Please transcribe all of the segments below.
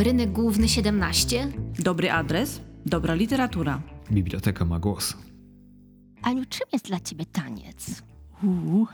Rynek Główny 17. Dobry adres, dobra literatura. Biblioteka ma głos. Aniu, czym jest dla ciebie taniec? Uuu.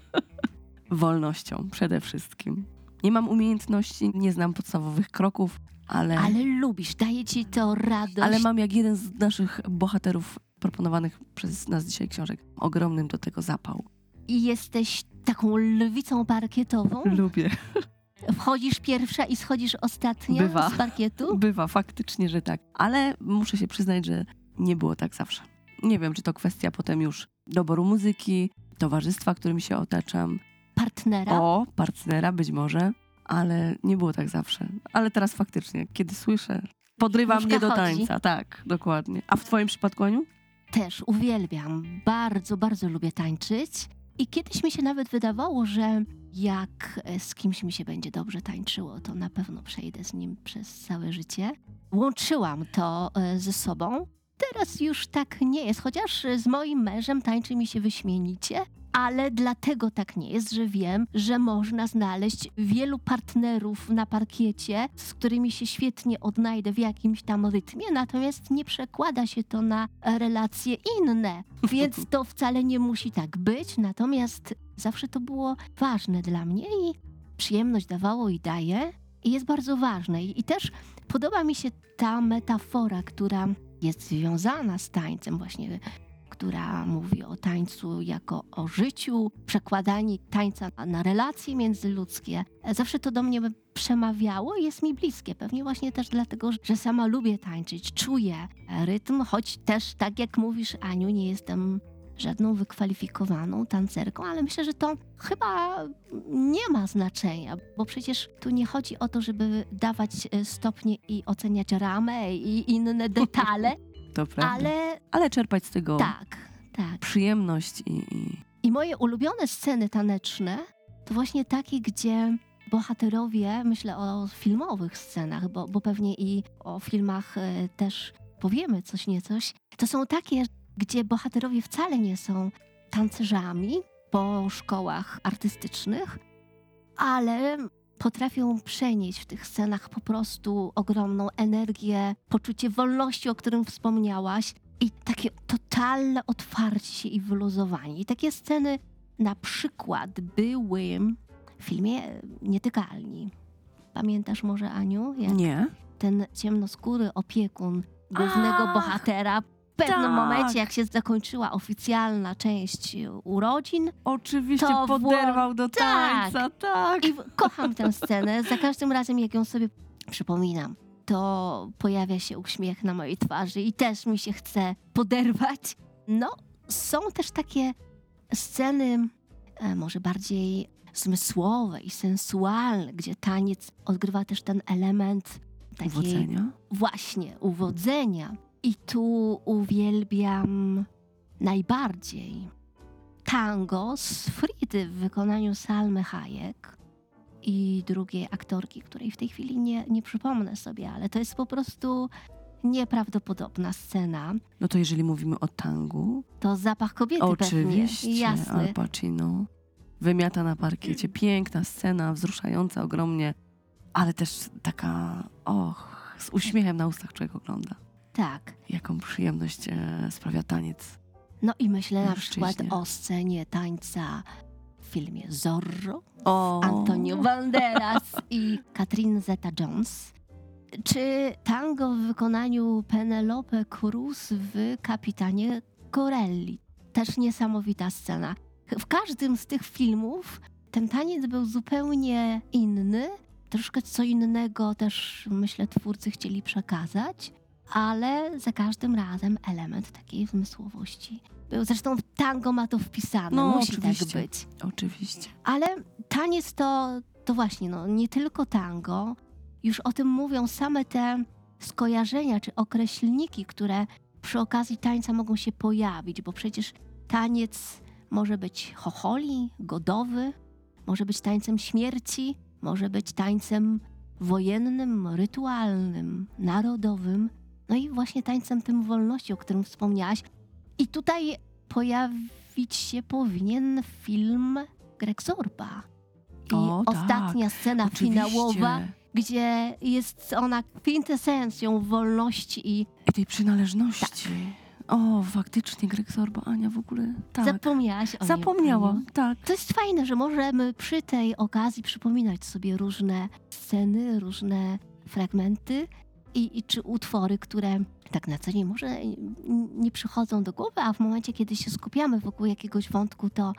Wolnością przede wszystkim. Nie mam umiejętności, nie znam podstawowych kroków, ale, ale, Ale lubisz, daje ci to radość. mam jak jeden z naszych bohaterów proponowanych przez nas dzisiaj książek ogromnym do tego zapał. I jesteś taką lwicą parkietową? Lubię. Wchodzisz pierwsza i schodzisz ostatnia Bywa. z parkietu? Bywa, faktycznie, że tak. Ale muszę się przyznać, że nie było tak zawsze. Nie wiem, czy to kwestia potem już doboru muzyki, towarzystwa, którym się otaczam, Partnera? o, partnera być może, ale nie było tak zawsze. Ale teraz faktycznie, kiedy słyszę, podrywa Nóżka mnie do chodzi. tańca. Tak, dokładnie. A w twoim przypadku, Aniu? Też uwielbiam. Bardzo, bardzo lubię tańczyć. I kiedyś mi się nawet wydawało, że jak e, z kimś mi się będzie dobrze tańczyło, to na pewno przejdę z nim przez całe życie. Łączyłam to e, ze sobą. Teraz już tak nie jest, chociaż z moim mężem tańczy mi się wyśmienicie, ale dlatego tak nie jest, że wiem, że można znaleźć wielu partnerów na parkiecie, z którymi się świetnie odnajdę w jakimś tam rytmie, natomiast nie przekłada się to na relacje inne, więc to wcale nie musi tak być, natomiast zawsze to było ważne dla mnie i przyjemność dawało i daje i jest bardzo ważne. I, i też podoba mi się ta metafora, która jest związana z tańcem właśnie która mówi o tańcu jako o życiu, przekładanie tańca na- relacje międzyludzkie. Zawsze to do mnie przemawiało i jest mi bliskie. Pewnie właśnie też dlatego, że sama lubię tańczyć, czuję rytm, choć też, tak jak mówisz, Aniu, nie jestem żadną wykwalifikowaną tancerką, ale myślę, że to chyba nie ma znaczenia, bo przecież tu nie chodzi o to, żeby dawać stopnie i oceniać ramę i inne detale, To prawda. Ale, ale czerpać z tego tak, tak. przyjemność i, i I moje ulubione sceny taneczne to właśnie takie, gdzie bohaterowie, myślę o filmowych scenach, bo, bo pewnie i o filmach e, też powiemy coś niecoś, to są takie, gdzie bohaterowie wcale nie są tancerzami po szkołach artystycznych, ale potrafią przenieść w tych scenach po prostu ogromną energię, poczucie wolności, o którym wspomniałaś, i takie totalne otwarcie i wyluzowanie. I takie sceny na przykład były w filmie Nietykalni. Pamiętasz może, Aniu, jak nie. ten ciemnoskóry opiekun głównego Ach, bohatera pewnym tak. momencie, jak się zakończyła oficjalna część urodzin, Oczywiście To poderwał do Tak. tańca, tak. i w- kocham tę scenę. Za każdym razem, jak ją sobie przypominam, to pojawia się uśmiech na mojej twarzy i też mi się chce poderwać. No, są też takie sceny, e, może bardziej zmysłowe i sensualne, gdzie taniec odgrywa też ten element takiej Uwodzenia. właśnie uwodzenia. I tu uwielbiam najbardziej tango z Fridy w wykonaniu Salmy Hayek i drugiej aktorki, której w tej chwili nie, nie przypomnę sobie, ale to jest po prostu nieprawdopodobna scena. No to jeżeli mówimy o tangu, To zapach kobiety oczywiście pewnie. Jasne. Al Pacino wymiata na parkiecie. Piękna scena, wzruszająca ogromnie, ale też taka, och, z uśmiechem na ustach człowiek ogląda. Tak. Jaką przyjemność e, sprawia taniec. No i myślę na Mężczyźnie. przykład o scenie tańca w filmie Zorro O, Antonio Banderas i Katrin Zeta-Jones. Czy tango w wykonaniu Penelope Cruz w Kapitanie Corelli? Też niesamowita scena. W każdym z tych filmów ten taniec był zupełnie inny. Troszkę co innego też, myślę, twórcy chcieli przekazać, ale za każdym razem element takiej zmysłowości był. Zresztą w tango ma to wpisane, No, musi oczywiście. tak być. Oczywiście. Ale taniec to, to właśnie, no, nie tylko tango. Już o tym mówią same te skojarzenia czy określniki, które przy okazji tańca mogą się pojawić, bo przecież taniec może być chocholi, godowy, może być tańcem śmierci, może być tańcem wojennym, rytualnym, narodowym, no i właśnie tańcem tym wolności, o którym wspomniałaś. I tutaj pojawić się powinien film Greg Zorba. I O, tak, ostatnia scena Oczywiście. finałowa gdzie jest ona kwintesencją wolności i I tej przynależności. O, faktycznie, Greg Sorbo, Ania w ogóle. Tak. zapomniałaś o niej. Zapomniałam, tak. To jest fajne, że możemy przy tej okazji przypominać sobie różne sceny, różne fragmenty i, i czy utwory, które tak na co dzień może nie przychodzą do głowy, a w momencie, kiedy się skupiamy wokół jakiegoś wątku, to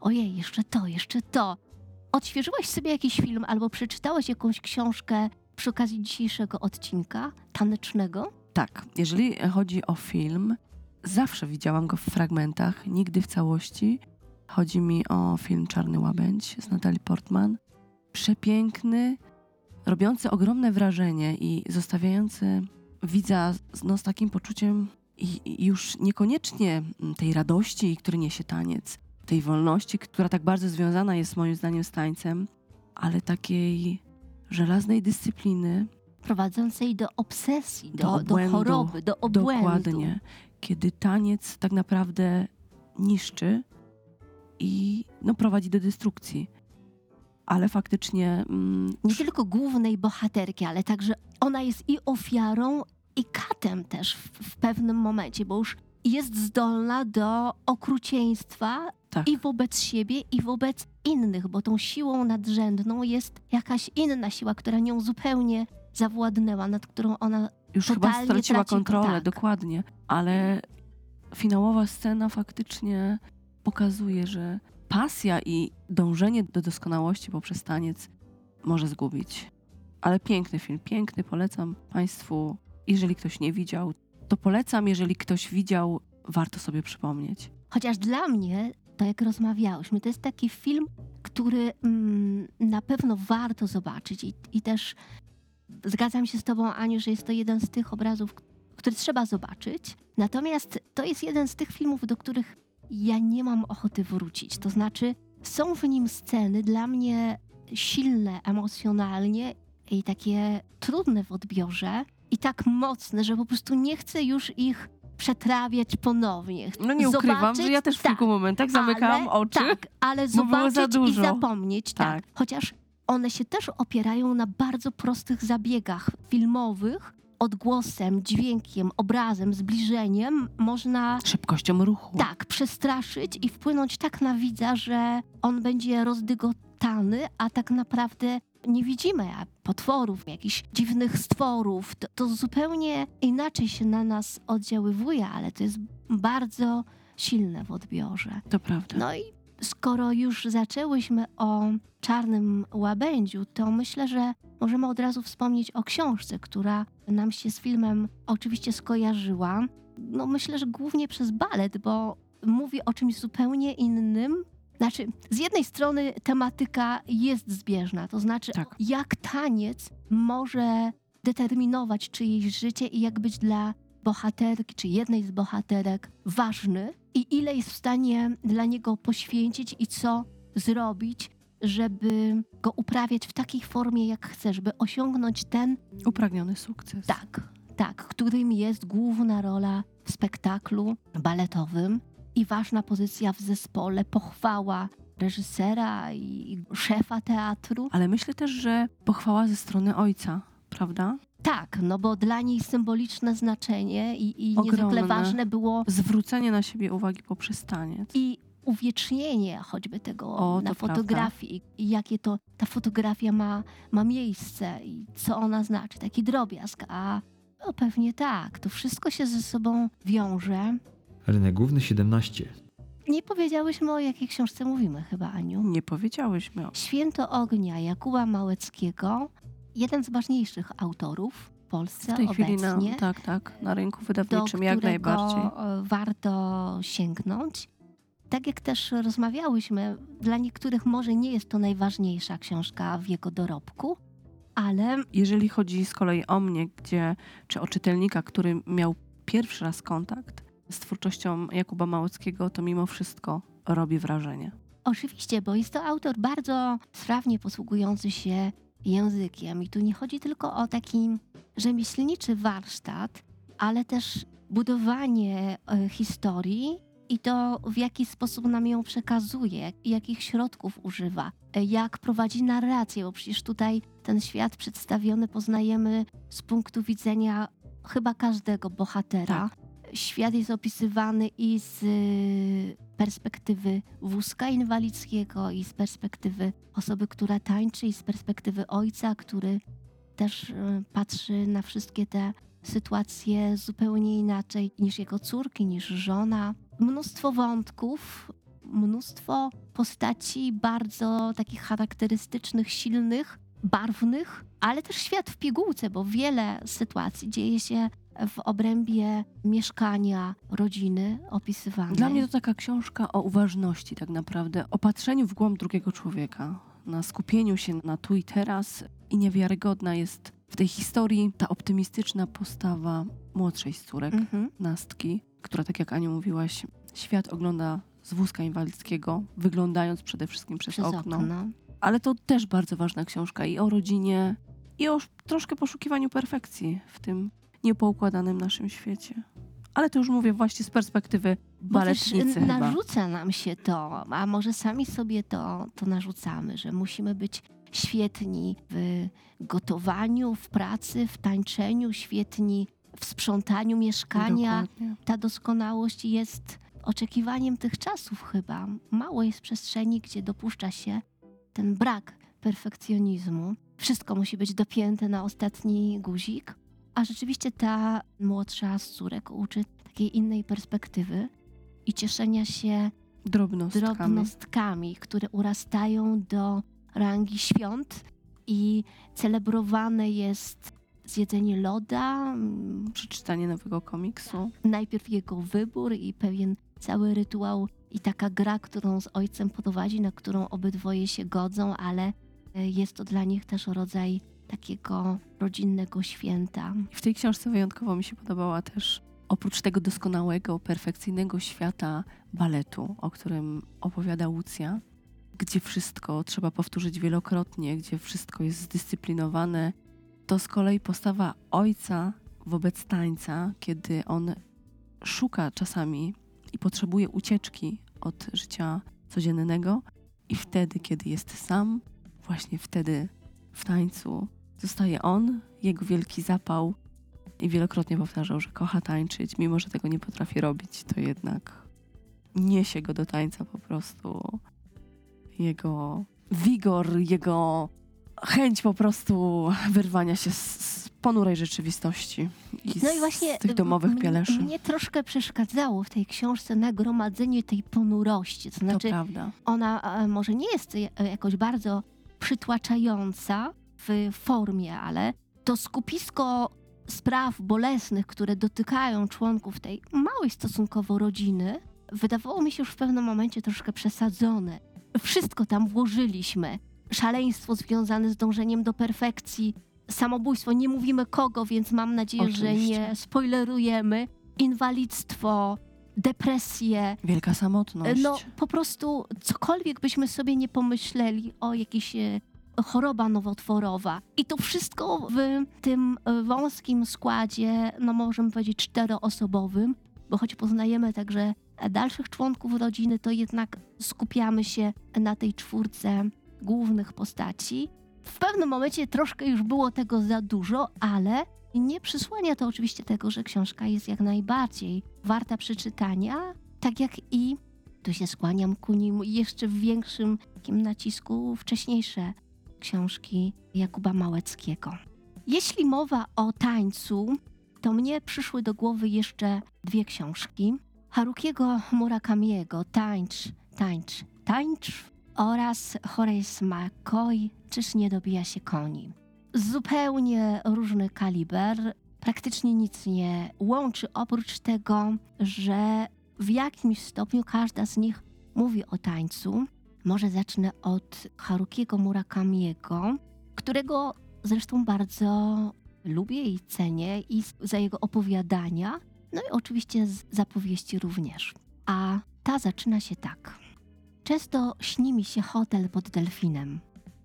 ojej, jeszcze to, jeszcze to. Odświeżyłaś sobie jakiś film albo przeczytałaś jakąś książkę przy okazji dzisiejszego odcinka tanecznego? Tak, jeżeli chodzi o film, zawsze widziałam go w fragmentach, nigdy w całości. Chodzi mi o film Czarny Łabędź z Natalie Portman. Przepiękny, robiący ogromne wrażenie i zostawiający widza z, no, z takim poczuciem i, już niekoniecznie tej radości, który niesie taniec, tej wolności, która tak bardzo związana jest moim zdaniem z tańcem, ale takiej żelaznej dyscypliny, Prowadzącej do obsesji, Do do, do, obłędu. choroby, do obłędu. Dokładnie. Kiedy taniec tak naprawdę niszczy i no, prowadzi do destrukcji. Ale faktycznie mm, nie tylko głównej bohaterki, ale także ona jest i ofiarą, i katem też w, w pewnym momencie, bo już jest zdolna do okrucieństwa tak, i wobec siebie, i wobec innych, bo tą siłą nadrzędną jest jakaś inna siła, która nią zupełnie zawładnęła, nad którą ona już chyba straciła traci kontrolę, kontakt. dokładnie. Ale finałowa scena faktycznie pokazuje, że pasja i dążenie do doskonałości poprzez taniec może zgubić. Ale piękny film, piękny, polecam Państwu. Jeżeli ktoś nie widział, to polecam, jeżeli ktoś widział, warto sobie przypomnieć. Chociaż dla mnie, to jak rozmawiałyśmy, to jest taki film, który mm, na pewno warto zobaczyć i, i też zgadzam się z tobą, Aniu, że jest to jeden z tych obrazów, który trzeba zobaczyć. Natomiast to jest jeden z tych filmów, do których ja nie mam ochoty wrócić. To znaczy, są w nim sceny dla mnie silne emocjonalnie i takie trudne w odbiorze i tak mocne, że po prostu nie chcę już ich przetrawiać ponownie. No nie ukrywam, Zobaczyć- że ja też w tak, kilku momentach zamykałam ale, oczy. Tak, ale bo było za zobaczyć i dużo. zapomnieć, tak. Tak. Chociaż one się też opierają na bardzo prostych zabiegach filmowych. Odgłosem, dźwiękiem, obrazem, zbliżeniem można Szybkością ruchu. tak przestraszyć i wpłynąć tak na widza, że on będzie rozdygotany, a tak naprawdę nie widzimy potworów, jakichś dziwnych stworów. To, to zupełnie inaczej się na nas oddziaływuje, ale to jest bardzo silne w odbiorze. To prawda. No i skoro już zaczęłyśmy o czarnym łabędziu, to myślę, że możemy od razu wspomnieć o książce, która nam się z filmem oczywiście skojarzyła. No myślę, że głównie przez balet, bo mówi o czymś zupełnie innym. Znaczy, z jednej strony tematyka jest zbieżna, to znaczy Tak. jak taniec może determinować czyjeś życie i jak być dla bohaterki czy jednej z bohaterek ważny i ile jest w stanie dla niego poświęcić i co zrobić, żeby go uprawiać w takiej formie, jak chce, żeby osiągnąć ten, Upragniony sukces. tak, tak, którym jest główna rola w spektaklu baletowym i ważna pozycja w zespole, pochwała reżysera i szefa teatru. Ale myślę też, że pochwała ze strony ojca, prawda? Tak, no bo dla niej symboliczne znaczenie i, i niezwykle ważne było Zwrócenie na siebie uwagi poprzez taniec. i uwiecznienie choćby tego O, na prawda. fotografii i jakie to ta fotografia ma, ma miejsce i co ona znaczy, taki drobiazg, a no pewnie tak, to wszystko się ze sobą wiąże. Rynek główny 17. Nie powiedziałyśmy o jakiej książce mówimy chyba, Aniu. Nie powiedziałyśmy o... Święto Ognia Jakuba Małeckiego, jeden z ważniejszych autorów w Polsce W tej chwili na, obecnie. tak, tak, na rynku wydawniczym jak najbardziej. e, warto sięgnąć. Tak jak też rozmawiałyśmy, dla niektórych może nie jest to najważniejsza książka w jego dorobku, ale Jeżeli chodzi z kolei o mnie, gdzie, czy o czytelnika, który miał pierwszy raz kontakt z twórczością Jakuba Małeckiego, to mimo wszystko robi wrażenie. oczywiście, bo jest to autor bardzo sprawnie posługujący się językiem. I tu nie chodzi tylko o taki rzemieślniczy warsztat, ale też budowanie e, historii i to, w jaki sposób nam ją przekazuje, jakich środków używa, jak prowadzi narrację, bo przecież tutaj ten świat przedstawiony poznajemy z punktu widzenia chyba każdego bohatera. Świat jest opisywany i z y, perspektywy wózka inwalidzkiego, i z perspektywy osoby, która tańczy, i z perspektywy ojca, który też y, patrzy na wszystkie te sytuacje zupełnie inaczej niż jego córki, niż żona. Mnóstwo wątków, mnóstwo postaci bardzo takich charakterystycznych, silnych, barwnych, ale też świat w pigułce, bo wiele sytuacji dzieje się w obrębie mieszkania, rodziny opisywanej. Dla mnie to taka książka o uważności, tak naprawdę, o patrzeniu w głąb drugiego człowieka, na skupieniu się na tu i teraz. I niewiarygodna jest w tej historii ta optymistyczna postawa młodszej z córek, Mhm. Nastki, która, tak jak Aniu mówiłaś, świat ogląda z wózka inwalidzkiego, wyglądając przede wszystkim przez, Przez okno. okno. Ale to też bardzo ważna książka i o rodzinie, i o troszkę poszukiwaniu perfekcji w tym niepoukładanym naszym świecie. Ale to już mówię właśnie z perspektywy Bo baletnicy chyba. narzuca nam się to, a może sami sobie to, to narzucamy, że musimy być świetni w gotowaniu, w pracy, w tańczeniu, świetni w sprzątaniu mieszkania. Dokładnie. Ta doskonałość jest oczekiwaniem tych czasów chyba. Mało jest przestrzeni, gdzie dopuszcza się ten brak perfekcjonizmu. Wszystko musi być dopięte na ostatni guzik. A rzeczywiście ta młodsza z córek uczy takiej innej perspektywy i cieszenia się Drobnostkami. drobnostkami, które urastają do rangi świąt i celebrowane jest zjedzenie loda, mm, Przeczytanie nowego komiksu. najpierw jego wybór i pewien cały rytuał i taka gra, którą z ojcem prowadzi, na którą obydwoje się godzą, ale e, jest to dla nich też rodzaj takiego rodzinnego święta. W tej książce wyjątkowo mi się podobała też, oprócz tego doskonałego, perfekcyjnego świata baletu, o którym opowiada Łucja, gdzie wszystko trzeba powtórzyć wielokrotnie, gdzie wszystko jest zdyscyplinowane, to z kolei postawa ojca wobec tańca, kiedy on szuka czasami i potrzebuje ucieczki od życia codziennego, i wtedy, kiedy jest sam, właśnie wtedy w tańcu zostaje on, jego wielki zapał. I wielokrotnie powtarzał, że kocha tańczyć, mimo że tego nie potrafi robić, to jednak niesie go do tańca po prostu. Jego wigor, jego chęć po prostu wyrwania się z, z ponurej rzeczywistości i, No i z, właśnie z tych domowych pieleszy. Mnie troszkę przeszkadzało w tej książce nagromadzenie tej ponurości. To to znaczy, prawda. ona może nie jest jakoś bardzo przytłaczająca w formie, ale to skupisko spraw bolesnych, które dotykają członków tej małej stosunkowo rodziny, wydawało mi się już w pewnym momencie troszkę przesadzone. Wszystko tam włożyliśmy. Szaleństwo związane z dążeniem do perfekcji, samobójstwo, nie mówimy kogo, więc mam nadzieję, że Oczywiście. nie spoilerujemy. Inwalidztwo, depresję, Wielka samotność. no po prostu cokolwiek byśmy sobie nie pomyśleli o jakiejś e, choroba nowotworowa. I to wszystko w tym e, wąskim składzie, no możemy powiedzieć czteroosobowym, bo choć poznajemy także dalszych członków rodziny, to jednak skupiamy się na tej czwórce głównych postaci. W pewnym momencie troszkę już było tego za dużo, ale nie przysłania to oczywiście tego, że książka jest jak najbardziej warta przeczytania, tak jak i tu się skłaniam ku nim jeszcze w większym takim nacisku wcześniejsze książki Jakuba Małeckiego. Jeśli mowa o tańcu, to mnie przyszły do głowy jeszcze dwie książki. Harukiego Murakamiego Tańcz, tańcz, tańcz oraz Horace McCoy Czyż nie dobija się koni. Zupełnie różny kaliber, praktycznie nic nie łączy, oprócz tego, że w jakimś stopniu każda z nich mówi o tańcu. Może zacznę od Harukiego Murakamiego, którego zresztą bardzo lubię i cenię i za jego opowiadania, no i oczywiście z zapowieści również. A ta zaczyna się tak. Często śni mi się hotel pod delfinem.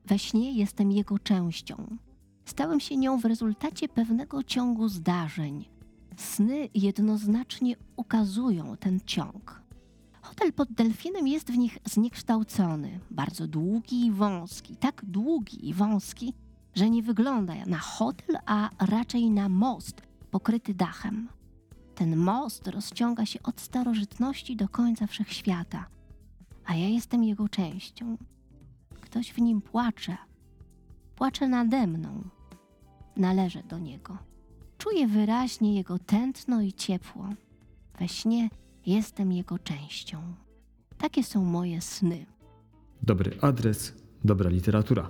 We śnie jestem jego częścią. Stałem się nią w rezultacie pewnego ciągu zdarzeń. Sny jednoznacznie ukazują ten ciąg. Hotel pod delfinem jest w nich zniekształcony, bardzo długi i wąski, tak długi i wąski, że nie wygląda na hotel, a raczej na most pokryty dachem. Ten most rozciąga się od starożytności do końca wszechświata, a ja jestem jego częścią. Ktoś w nim płacze. Płacze nade mną. Należę do niego. Czuję wyraźnie jego tętno i ciepło. We śnie jestem jego częścią. Takie są moje sny. Dobry adres, dobra literatura.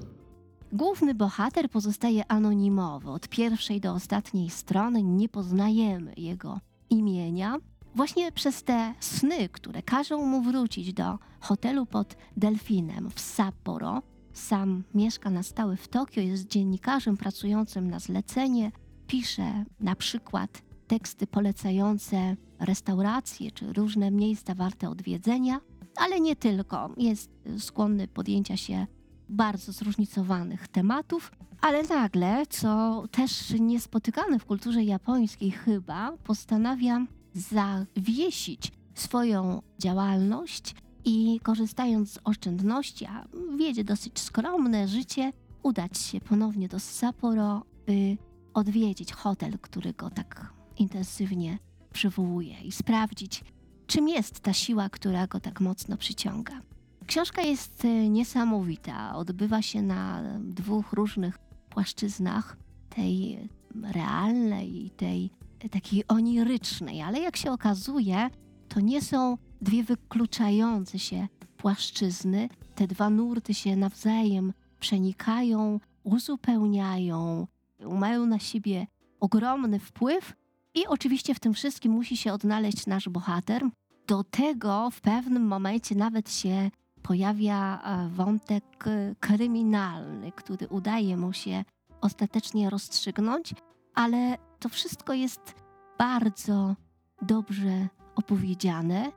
Główny bohater pozostaje anonimowy. Od pierwszej do ostatniej strony nie poznajemy jego imienia. Właśnie przez te sny, które każą mu wrócić do hotelu pod delfinem w Sapporo. Sam mieszka na stałe w Tokio, jest dziennikarzem pracującym na zlecenie. Pisze na przykład teksty polecające restauracje czy różne miejsca warte odwiedzenia, ale nie tylko. Jest skłonny podjęcia się bardzo zróżnicowanych tematów, ale nagle, co też niespotykane w kulturze japońskiej chyba, postanawia zawiesić swoją działalność i korzystając z oszczędności, a wiedzie dosyć skromne życie, udać się ponownie do Sapporo, by odwiedzić hotel, który go tak intensywnie przywołuje i sprawdzić, czym jest ta siła, która go tak mocno przyciąga. Książka jest e, niesamowita. Odbywa się na dwóch różnych płaszczyznach tej realnej i tej takiej onirycznej, ale jak się okazuje, to nie są dwie wykluczające się płaszczyzny. Te dwa nurty się nawzajem przenikają, uzupełniają, mają na siebie ogromny wpływ i oczywiście w tym wszystkim musi się odnaleźć nasz bohater. Do tego w pewnym momencie nawet się pojawia e, wątek e, kryminalny, który udaje mu się ostatecznie rozstrzygnąć, ale to wszystko jest bardzo dobrze opowiedziane.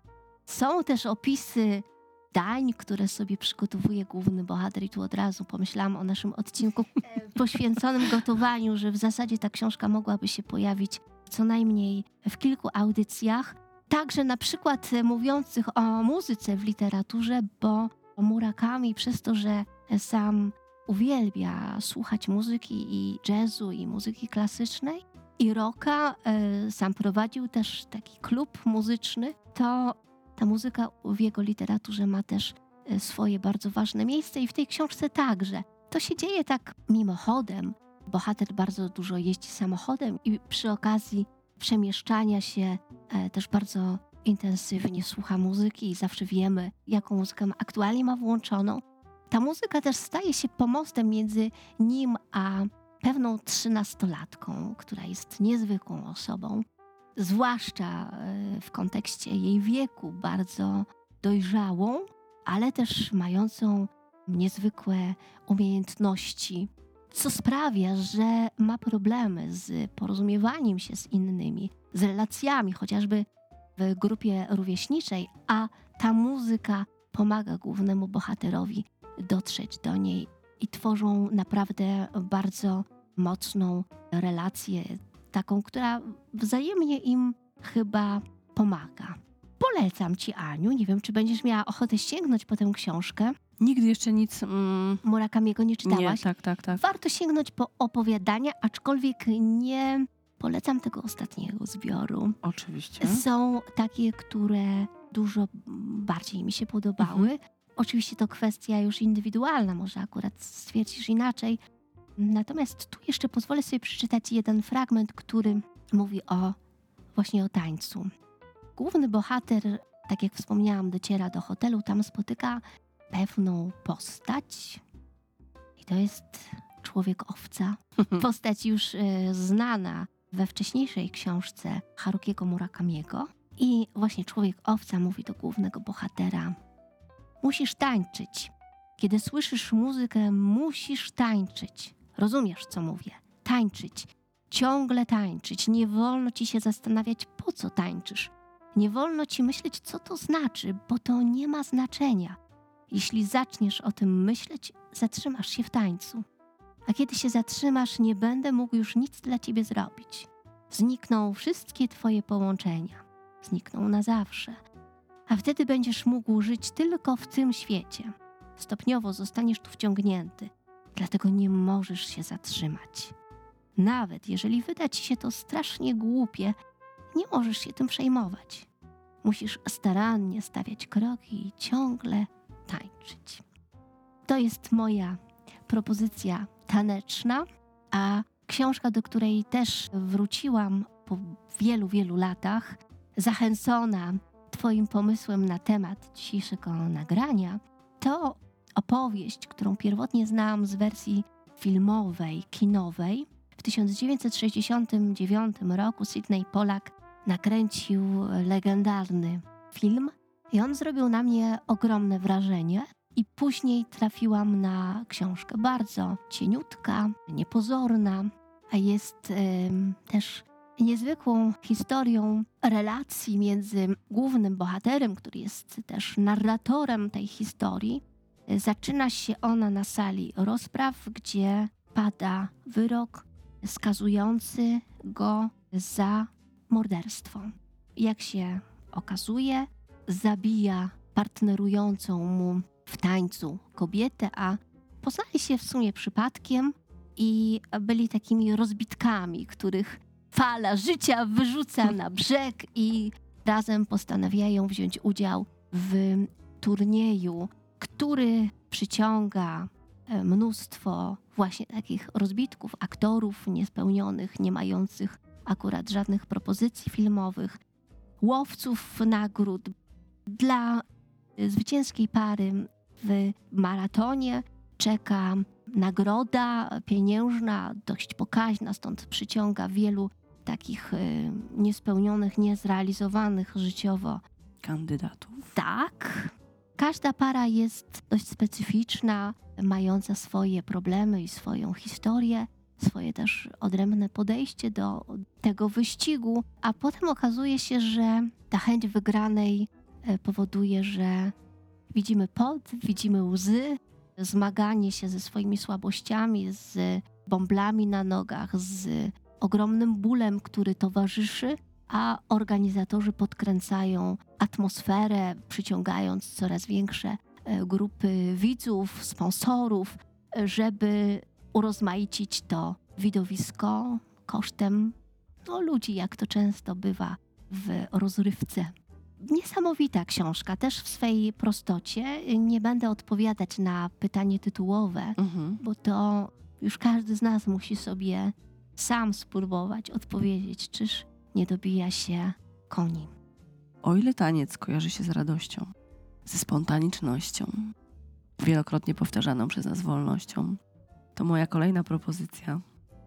Są też opisy dań, które sobie przygotowuje główny bohater i tu od razu pomyślałam o naszym odcinku poświęconym gotowaniu, że w zasadzie ta książka mogłaby się pojawić co najmniej w kilku audycjach. Także na przykład mówiących o muzyce w literaturze, bo Murakami przez to, że sam uwielbia słuchać muzyki i jazzu i muzyki klasycznej i rocka, e, sam prowadził też taki klub muzyczny, to ta muzyka w jego literaturze ma też e, swoje bardzo ważne miejsce i w tej książce także. To się dzieje tak mimochodem. Bohater bardzo dużo jeździ samochodem i przy okazji przemieszczania się e, też bardzo intensywnie słucha muzyki i zawsze wiemy, jaką muzykę aktualnie ma włączoną. Ta muzyka też staje się pomostem między nim a pewną trzynastolatką, która jest niezwykłą osobą, zwłaszcza e, w kontekście jej wieku, bardzo dojrzałą, ale też mającą niezwykłe umiejętności, co sprawia, że ma problemy z porozumiewaniem się z innymi, z relacjami, chociażby w grupie rówieśniczej, a ta muzyka pomaga głównemu bohaterowi dotrzeć do niej i tworzą naprawdę bardzo mocną relację, taką, która wzajemnie im chyba pomaga. Polecam ci, Aniu. Nie wiem, czy będziesz miała ochotę sięgnąć po tę książkę. Nigdy jeszcze nic. Mm, Murakamiego nie nie, czytałaś. tak, tak, tak. Warto sięgnąć po opowiadania, aczkolwiek nie polecam tego ostatniego zbioru. Oczywiście. Są takie, które dużo bardziej mi się podobały. Oczywiście to kwestia już indywidualna, może akurat stwierdzisz inaczej. Natomiast tu jeszcze pozwolę sobie przeczytać jeden fragment, który mówi o właśnie o tańcu. Główny bohater, tak jak wspomniałam, dociera do hotelu, tam spotyka pewną postać. I to jest człowiek owca. Postać już e, znana we wcześniejszej książce Harukiego Murakamiego. I właśnie człowiek owca mówi do głównego bohatera: Musisz tańczyć. Kiedy słyszysz muzykę, musisz tańczyć. Rozumiesz, co mówię? Tańczyć. Ciągle tańczyć. Nie wolno ci się zastanawiać, po co tańczysz. Nie wolno ci myśleć, co to znaczy, bo to nie ma znaczenia. Jeśli zaczniesz o tym myśleć, zatrzymasz się w tańcu. A kiedy się zatrzymasz, nie będę mógł już nic dla ciebie zrobić. Znikną wszystkie twoje połączenia. Znikną na zawsze. A wtedy będziesz mógł żyć tylko w tym świecie. Stopniowo zostaniesz tu wciągnięty, dlatego nie możesz się zatrzymać. Nawet jeżeli wyda ci się to strasznie głupie, nie możesz się tym przejmować. Musisz starannie stawiać kroki i ciągle tańczyć. To jest moja propozycja taneczna, a książka, do której też wróciłam po wielu, wielu latach, zachęcona Twoim pomysłem na temat dzisiejszego nagrania, to opowieść, którą pierwotnie znałam z wersji filmowej, kinowej. W 1969 roku Sidney Pollack nakręcił legendarny film i on zrobił na mnie ogromne wrażenie. I później trafiłam na książkę bardzo cieniutka, niepozorna, a jest też niezwykłą historią relacji między głównym bohaterem, który jest też narratorem tej historii. Zaczyna się ona na sali rozpraw, gdzie pada wyrok skazujący go za morderstwo. Jak się okazuje, zabija partnerującą mu w tańcu kobietę, a poznali się w sumie przypadkiem i byli takimi rozbitkami, których fala życia wyrzuca na brzeg i razem postanawiają wziąć udział w turnieju, który przyciąga e, mnóstwo właśnie takich rozbitków, aktorów niespełnionych, nie mających akurat żadnych propozycji filmowych, łowców nagród. Dla zwycięskiej pary w maratonie czeka nagroda pieniężna, dość pokaźna, stąd przyciąga wielu takich y, niespełnionych, niezrealizowanych życiowo Kandydatów. tak. Każda para jest dość specyficzna, mająca swoje problemy i swoją historię, swoje też odrębne podejście do tego wyścigu, a potem okazuje się, że ta chęć wygranej e, powoduje, że widzimy pot, widzimy łzy, zmaganie się ze swoimi słabościami, z bąblami na nogach, z ogromnym bólem, który towarzyszy, a organizatorzy podkręcają atmosferę, przyciągając coraz większe e, grupy widzów, sponsorów, żeby urozmaicić to widowisko kosztem no, ludzi, jak to często bywa w rozrywce. Niesamowita książka, też w swej prostocie. Nie będę odpowiadać na pytanie tytułowe, Mhm. bo to już każdy z nas musi sobie sam spróbować odpowiedzieć, czyż nie dobija się koni. O ile taniec kojarzy się z radością, ze spontanicznością, wielokrotnie powtarzaną przez nas wolnością, to moja kolejna propozycja.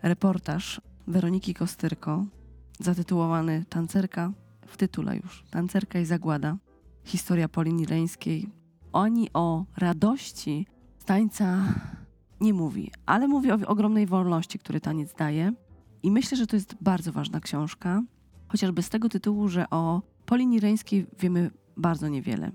Reportaż Weroniki Kostyrko, zatytułowany Tancerka, w tytule już, Tancerka i Zagłada. Historia Polini Reńskiej. Oni o radości tańca nie mówi, ale mówi o ogromnej wolności, który taniec daje. I myślę, że to jest bardzo ważna książka, chociażby z tego tytułu, że o Polini Reńskiej wiemy bardzo niewiele.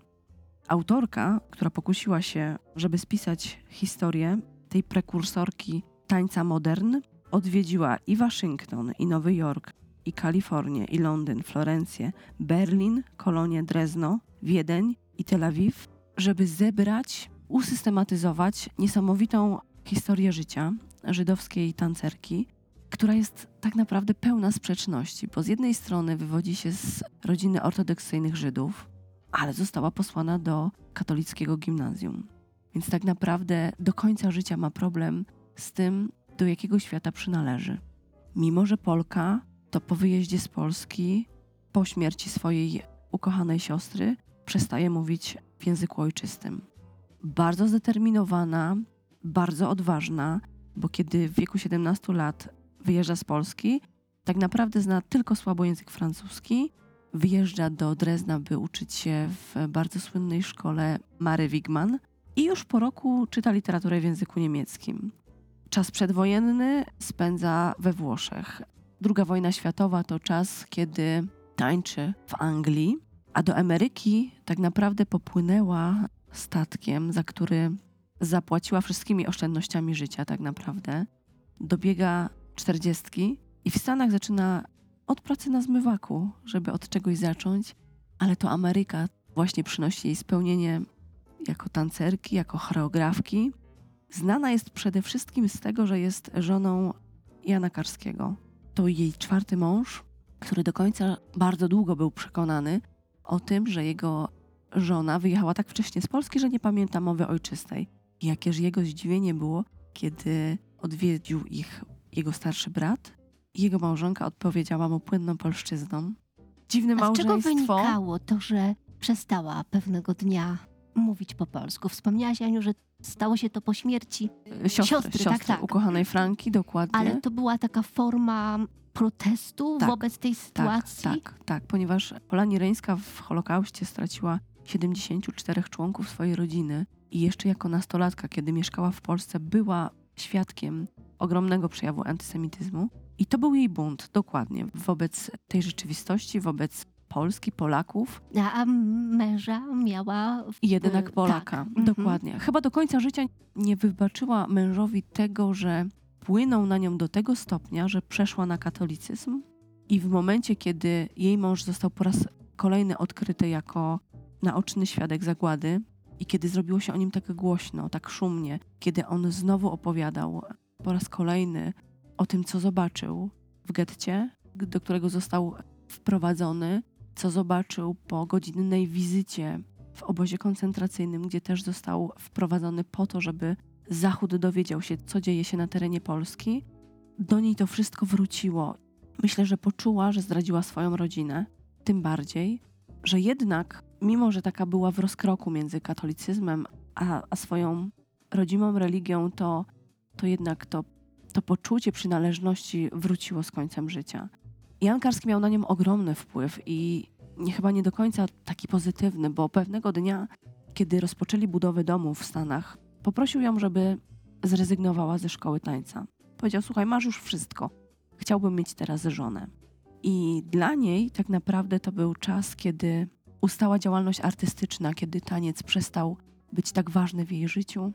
Autorka, która pokusiła się, żeby spisać historię tej prekursorki tańca modern, odwiedziła i Waszyngton, i Nowy Jork, i Kalifornię, i Londyn, Florencję, Berlin, Kolonię, Drezno, Wiedeń i Tel Awiw, żeby zebrać, usystematyzować niesamowitą historię życia żydowskiej tancerki, która jest tak naprawdę pełna sprzeczności, bo z jednej strony wywodzi się z rodziny ortodoksyjnych Żydów, ale została posłana do katolickiego gimnazjum. Więc tak naprawdę do końca życia ma problem z tym, do jakiego świata przynależy. Mimo, że Polka, to po wyjeździe z Polski, po śmierci swojej ukochanej siostry, przestaje mówić w języku ojczystym. Bardzo zdeterminowana, bardzo odważna, bo kiedy w wieku 17 lat wyjeżdża z Polski, tak naprawdę zna tylko słabo język francuski. Wyjeżdża do Drezna, by uczyć się w bardzo słynnej szkole Mary Wigman i już po roku czyta literaturę w języku niemieckim. Czas przedwojenny spędza we Włoszech. Druga wojna światowa to czas, kiedy tańczy w Anglii, a do Ameryki tak naprawdę popłynęła statkiem, za który zapłaciła wszystkimi oszczędnościami życia, tak naprawdę. Dobiega czterdziestki i w Stanach zaczyna od pracy na zmywaku, żeby od czegoś zacząć, ale to Ameryka właśnie przynosi jej spełnienie jako tancerki, jako choreografki. Znana jest przede wszystkim z tego, że jest żoną Jana Karskiego. To jej czwarty mąż, który do końca bardzo długo był przekonany o tym, że jego żona wyjechała tak wcześnie z Polski, że nie pamięta mowy ojczystej. Jakież jego zdziwienie było, kiedy odwiedził ich jego starszy brat i jego małżonka odpowiedziała mu płynną polszczyzną. Dziwne A z czego małżeństwo. wynikało to, że przestała pewnego dnia mówić po polsku? Wspomniałaś, Aniu, że stało się to po śmierci, Siostry, Siostry, siostry, tak, tak. ukochanej Franki, dokładnie. ale to była taka forma protestu Tak, wobec tej tak, sytuacji? tak, tak, ponieważ Polani Reńska w Holokauście straciła 74 członków swojej rodziny i jeszcze jako nastolatka, kiedy mieszkała w Polsce, była świadkiem ogromnego przejawu antysemityzmu. I to był jej bunt, dokładnie, wobec tej rzeczywistości, wobec Polski, Polaków A, męża miała... w- i jedynak tak, Polaka. mhm. Dokładnie. Chyba do końca życia nie wybaczyła mężowi tego, że płynął na nią do tego stopnia, że przeszła na katolicyzm i w momencie, kiedy jej mąż został po raz kolejny odkryty jako naoczny świadek zagłady i kiedy zrobiło się o nim tak głośno, tak szumnie, kiedy on znowu opowiadał po raz kolejny o tym, co zobaczył w getcie, do którego został wprowadzony, co zobaczył po godzinnej wizycie w obozie koncentracyjnym, gdzie też został wprowadzony po to, żeby Zachód dowiedział się, co dzieje się na terenie Polski. Do niej to wszystko wróciło. Myślę, że poczuła, że zdradziła swoją rodzinę, tym bardziej, że jednak, mimo że taka była w rozkroku między katolicyzmem a, a swoją rodzimą religią, to, to jednak to, to poczucie przynależności wróciło z końcem życia. Jan Karski miał na nią ogromny wpływ i chyba nie do końca taki pozytywny, bo pewnego dnia, kiedy rozpoczęli budowę domu w Stanach, poprosił ją, żeby zrezygnowała ze szkoły tańca. Powiedział: Słuchaj, masz już wszystko. Chciałbym mieć teraz żonę. I dla niej tak naprawdę to był czas, kiedy ustała działalność artystyczna, kiedy taniec przestał być tak ważny w jej życiu.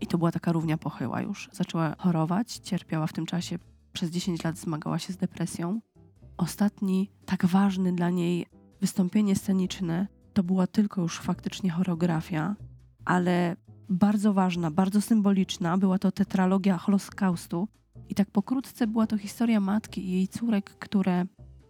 I to była taka równia pochyła już. Zaczęła chorować, cierpiała w tym czasie, przez 10 lat zmagała się z depresją. Ostatni, tak ważny dla niej wystąpienie sceniczne to była tylko już faktycznie choreografia, ale bardzo ważna, bardzo symboliczna. Była to tetralogia Holokaustu. I tak pokrótce była to historia matki i jej córek, które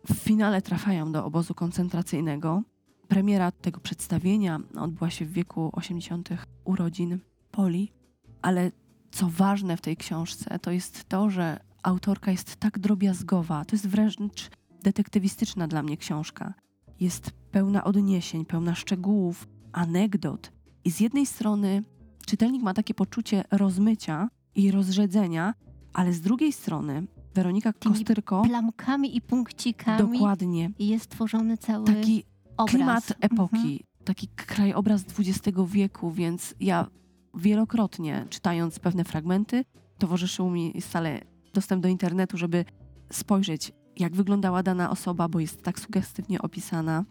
w finale trafiają do obozu koncentracyjnego. Premiera tego przedstawienia odbyła się w wieku 80. urodzin Poli, ale co ważne w tej książce, to jest to, że autorka jest tak drobiazgowa. To jest wręcz detektywistyczna dla mnie książka. Jest pełna odniesień, pełna szczegółów, anegdot. I z jednej strony czytelnik ma takie poczucie rozmycia i rozrzedzenia, ale z drugiej strony Weronika Tymi Kostyrko Plamkami i punkcikami dokładnie jest tworzony cały taki obraz. klimat epoki, Mhm. taki krajobraz XX wieku, więc ja wielokrotnie czytając pewne fragmenty, towarzyszył mi stale dostęp do internetu, żeby spojrzeć, jak wyglądała dana osoba, bo jest tak sugestywnie opisana.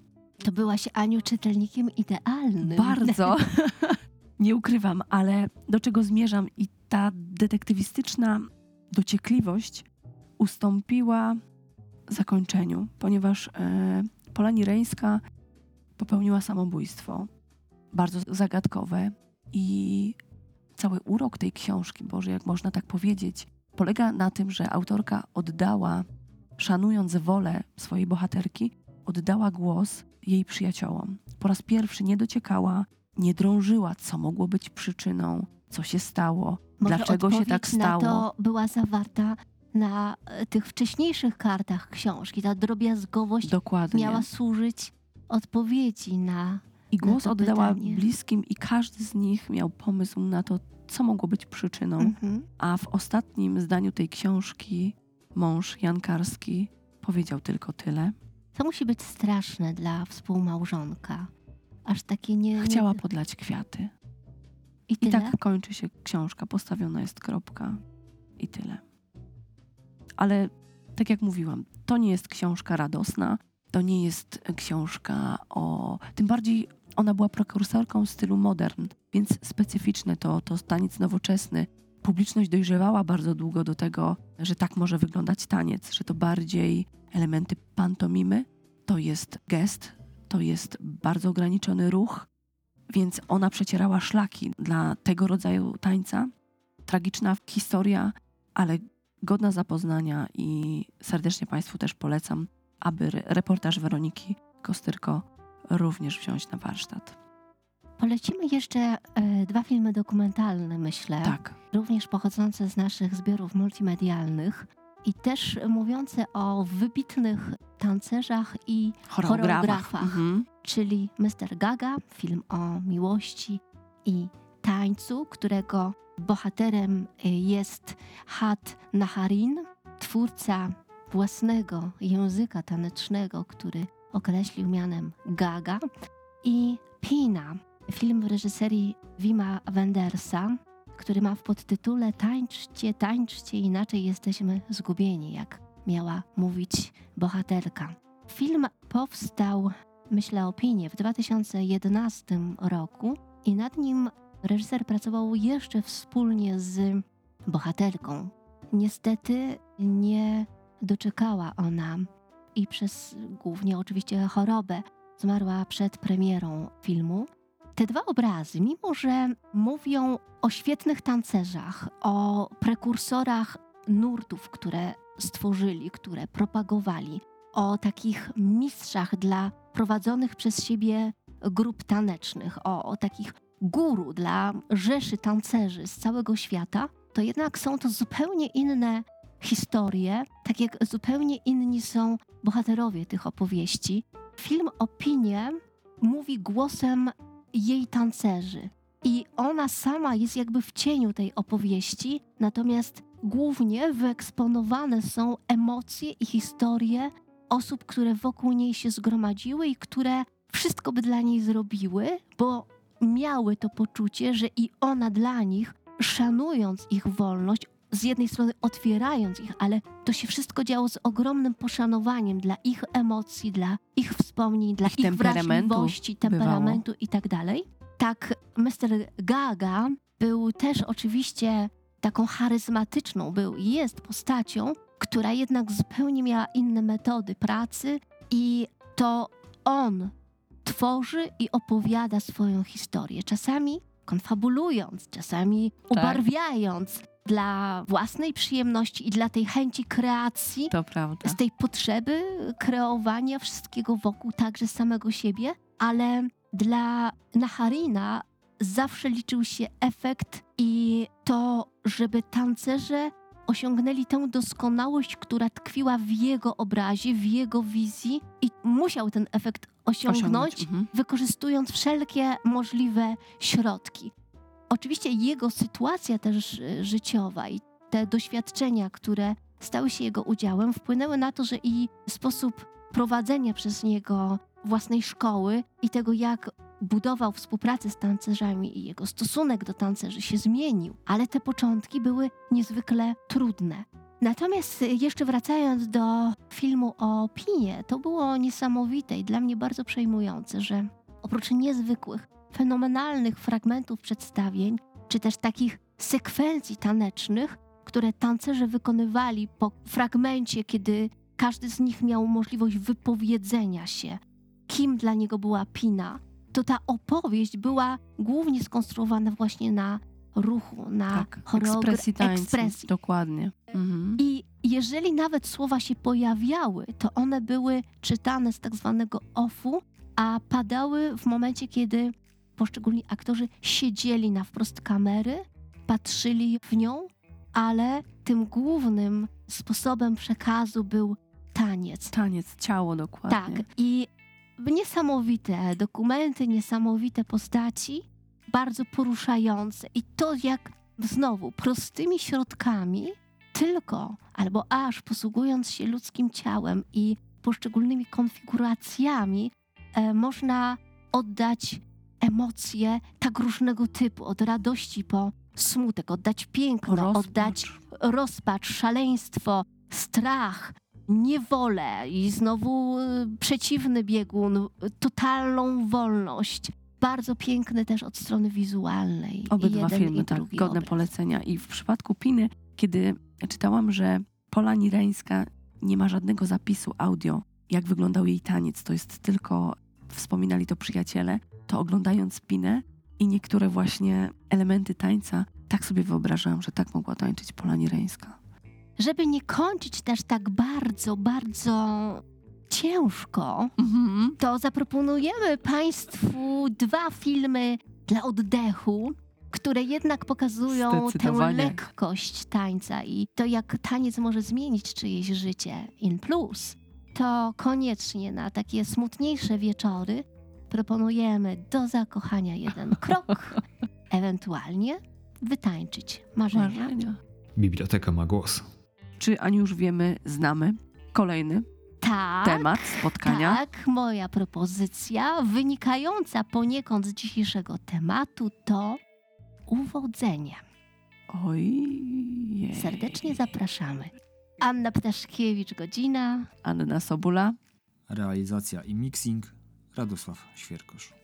To byłaś, Aniu, czytelnikiem idealnym. Bardzo. Nie ukrywam, ale do czego zmierzam i ta detektywistyczna dociekliwość ustąpiła zakończeniu, ponieważ e, Polani Reńska popełniła samobójstwo. Bardzo zagadkowe i cały urok tej książki, Boże, jak można tak powiedzieć, polega na tym, że autorka oddała, szanując wolę swojej bohaterki, oddała głos jej przyjaciołom. Po raz pierwszy nie dociekała, nie drążyła, co mogło być przyczyną, co się stało, Może dlaczego się tak stało. Na to była zawarta na e, tych wcześniejszych kartach książki. Ta drobiazgowość Dokładnie. miała służyć odpowiedzi na. I głos oddała pytanie. bliskim i każdy z nich miał pomysł na to, co mogło być przyczyną. Mhm. A w ostatnim zdaniu tej książki mąż Jan Karski powiedział tylko tyle. To musi być straszne dla współmałżonka. Aż takie nie. Chciała podlać kwiaty. I I tyle? tak kończy się książka, postawiona jest kropka i tyle. Ale tak jak mówiłam, to nie jest książka radosna, to nie jest książka o. Tym bardziej ona była prekursorką stylu modern, więc specyficzne to, to taniec nowoczesny. Publiczność dojrzewała bardzo długo do tego, że tak może wyglądać taniec, że to bardziej elementy pantomimy, to jest gest, to jest bardzo ograniczony ruch, więc ona przecierała szlaki dla tego rodzaju tańca. Tragiczna historia, ale godna zapoznania i serdecznie Państwu też polecam, aby re- reportaż Weroniki Kostyrko również wziąć na warsztat. Polecimy jeszcze e, dwa filmy dokumentalne, myślę. Tak, również pochodzące z naszych zbiorów multimedialnych i też mówiące o wybitnych tancerzach i choreografach. Choreografach. Mhm. czyli Mr. Gaga, film o miłości i tańcu, którego bohaterem y, jest Hat Naharin, twórca własnego języka tanecznego, który określił mianem Gaga i Pina, film w reżyserii Wima Wendersa, który ma w podtytule Tańczcie, tańczcie, inaczej jesteśmy zgubieni, jak miała mówić bohaterka. Film powstał myślę o Pinie w 2011 roku i nad nim reżyser pracował jeszcze wspólnie z bohaterką. Niestety nie doczekała ona i przez głównie oczywiście chorobę zmarła przed premierą filmu. Te dwa obrazy, mimo że mówią o świetnych tancerzach, o prekursorach nurtów, które stworzyli, które propagowali, o takich mistrzach dla prowadzonych przez siebie grup tanecznych, o, o takich guru dla rzeszy tancerzy z całego świata, to jednak są to zupełnie inne historie, tak jak zupełnie inni są bohaterowie tych opowieści. Film Opinie mówi głosem jej tancerzy. I ona sama jest jakby w cieniu tej opowieści, natomiast głównie wyeksponowane są emocje i historie osób, które wokół niej się zgromadziły i które wszystko by dla niej zrobiły, bo miały to poczucie, że i ona dla nich, szanując ich wolność, z jednej strony otwierając ich, ale to się wszystko działo z ogromnym poszanowaniem dla ich emocji, dla ich wspomnień, dla ich, Ich temperamentu wrażliwości, temperamentu i tak dalej. Tak, Mr. Gaga był też oczywiście taką charyzmatyczną, był i jest postacią, która jednak zupełnie miała inne metody pracy i to on tworzy i opowiada swoją historię. Czasami konfabulując, czasami ubarwiając dla własnej przyjemności i dla tej chęci kreacji, z tej potrzeby kreowania wszystkiego wokół, także samego siebie, ale dla Naharina zawsze liczył się efekt i to, żeby tancerze osiągnęli tę doskonałość, która tkwiła w jego obrazie, w jego wizji i musiał ten efekt osiągnąć, Mhm. wykorzystując wszelkie możliwe środki. Oczywiście jego sytuacja też y, życiowa i te doświadczenia, które stały się jego udziałem, wpłynęły na to, że i sposób prowadzenia przez niego własnej szkoły i tego, jak budował współpracę z tancerzami i jego stosunek do tancerzy się zmienił, ale te początki były niezwykle trudne. Natomiast y, jeszcze wracając do filmu o Pinie, to było niesamowite i dla mnie bardzo przejmujące, że oprócz niezwykłych, fenomenalnych fragmentów przedstawień, czy też takich sekwencji tanecznych, które tancerze wykonywali po fragmencie, kiedy każdy z nich miał możliwość wypowiedzenia się, kim dla niego była Pina, to ta opowieść była głównie skonstruowana właśnie na ruchu, na Tak, ekspresji ekspresji. Dokładnie. Mhm. I jeżeli nawet słowa się pojawiały, to one były czytane z tak zwanego offu, a padały w momencie, kiedy poszczególni aktorzy siedzieli na wprost kamery, patrzyli w nią, ale tym głównym sposobem przekazu był taniec. Taniec, ciało dokładnie. Tak. I niesamowite dokumenty, niesamowite postaci, bardzo poruszające. I to, jak znowu prostymi środkami, tylko albo aż posługując się ludzkim ciałem i poszczególnymi konfiguracjami, e, można oddać emocje tak różnego typu, od radości po smutek, oddać piękno, Rozpacz. oddać rozpacz, szaleństwo, strach, niewolę i znowu y, przeciwny biegun, totalną wolność. Bardzo piękny też od strony wizualnej. Obydwa jeden, filmy, tak, godne obraz. polecenia. I w przypadku Piny, kiedy czytałam, że Pola Nireńska nie ma żadnego zapisu audio, jak wyglądał jej taniec, to jest tylko wspominali to przyjaciele, to oglądając Pinę i niektóre właśnie elementy tańca, tak sobie wyobrażałam, że tak mogła tańczyć Pola Nireńska. Żeby nie kończyć też tak bardzo, bardzo ciężko, Mhm. to zaproponujemy Państwu dwa filmy dla oddechu, które jednak pokazują tę lekkość tańca i to, jak taniec może zmienić czyjeś życie in plus. To koniecznie na takie smutniejsze wieczory proponujemy do zakochania jeden krok, ewentualnie wytańczyć marzenia. Marzenia. Biblioteka ma głos. Czy Ani już wiemy, znamy kolejny Tak. temat spotkania? Tak, moja propozycja, wynikająca poniekąd z dzisiejszego tematu, to uwodzenie. Oj. Serdecznie zapraszamy. Anna Ptaszkiewicz, godzina. Anna Sobula. Realizacja i mixing Radosław Świerkosz.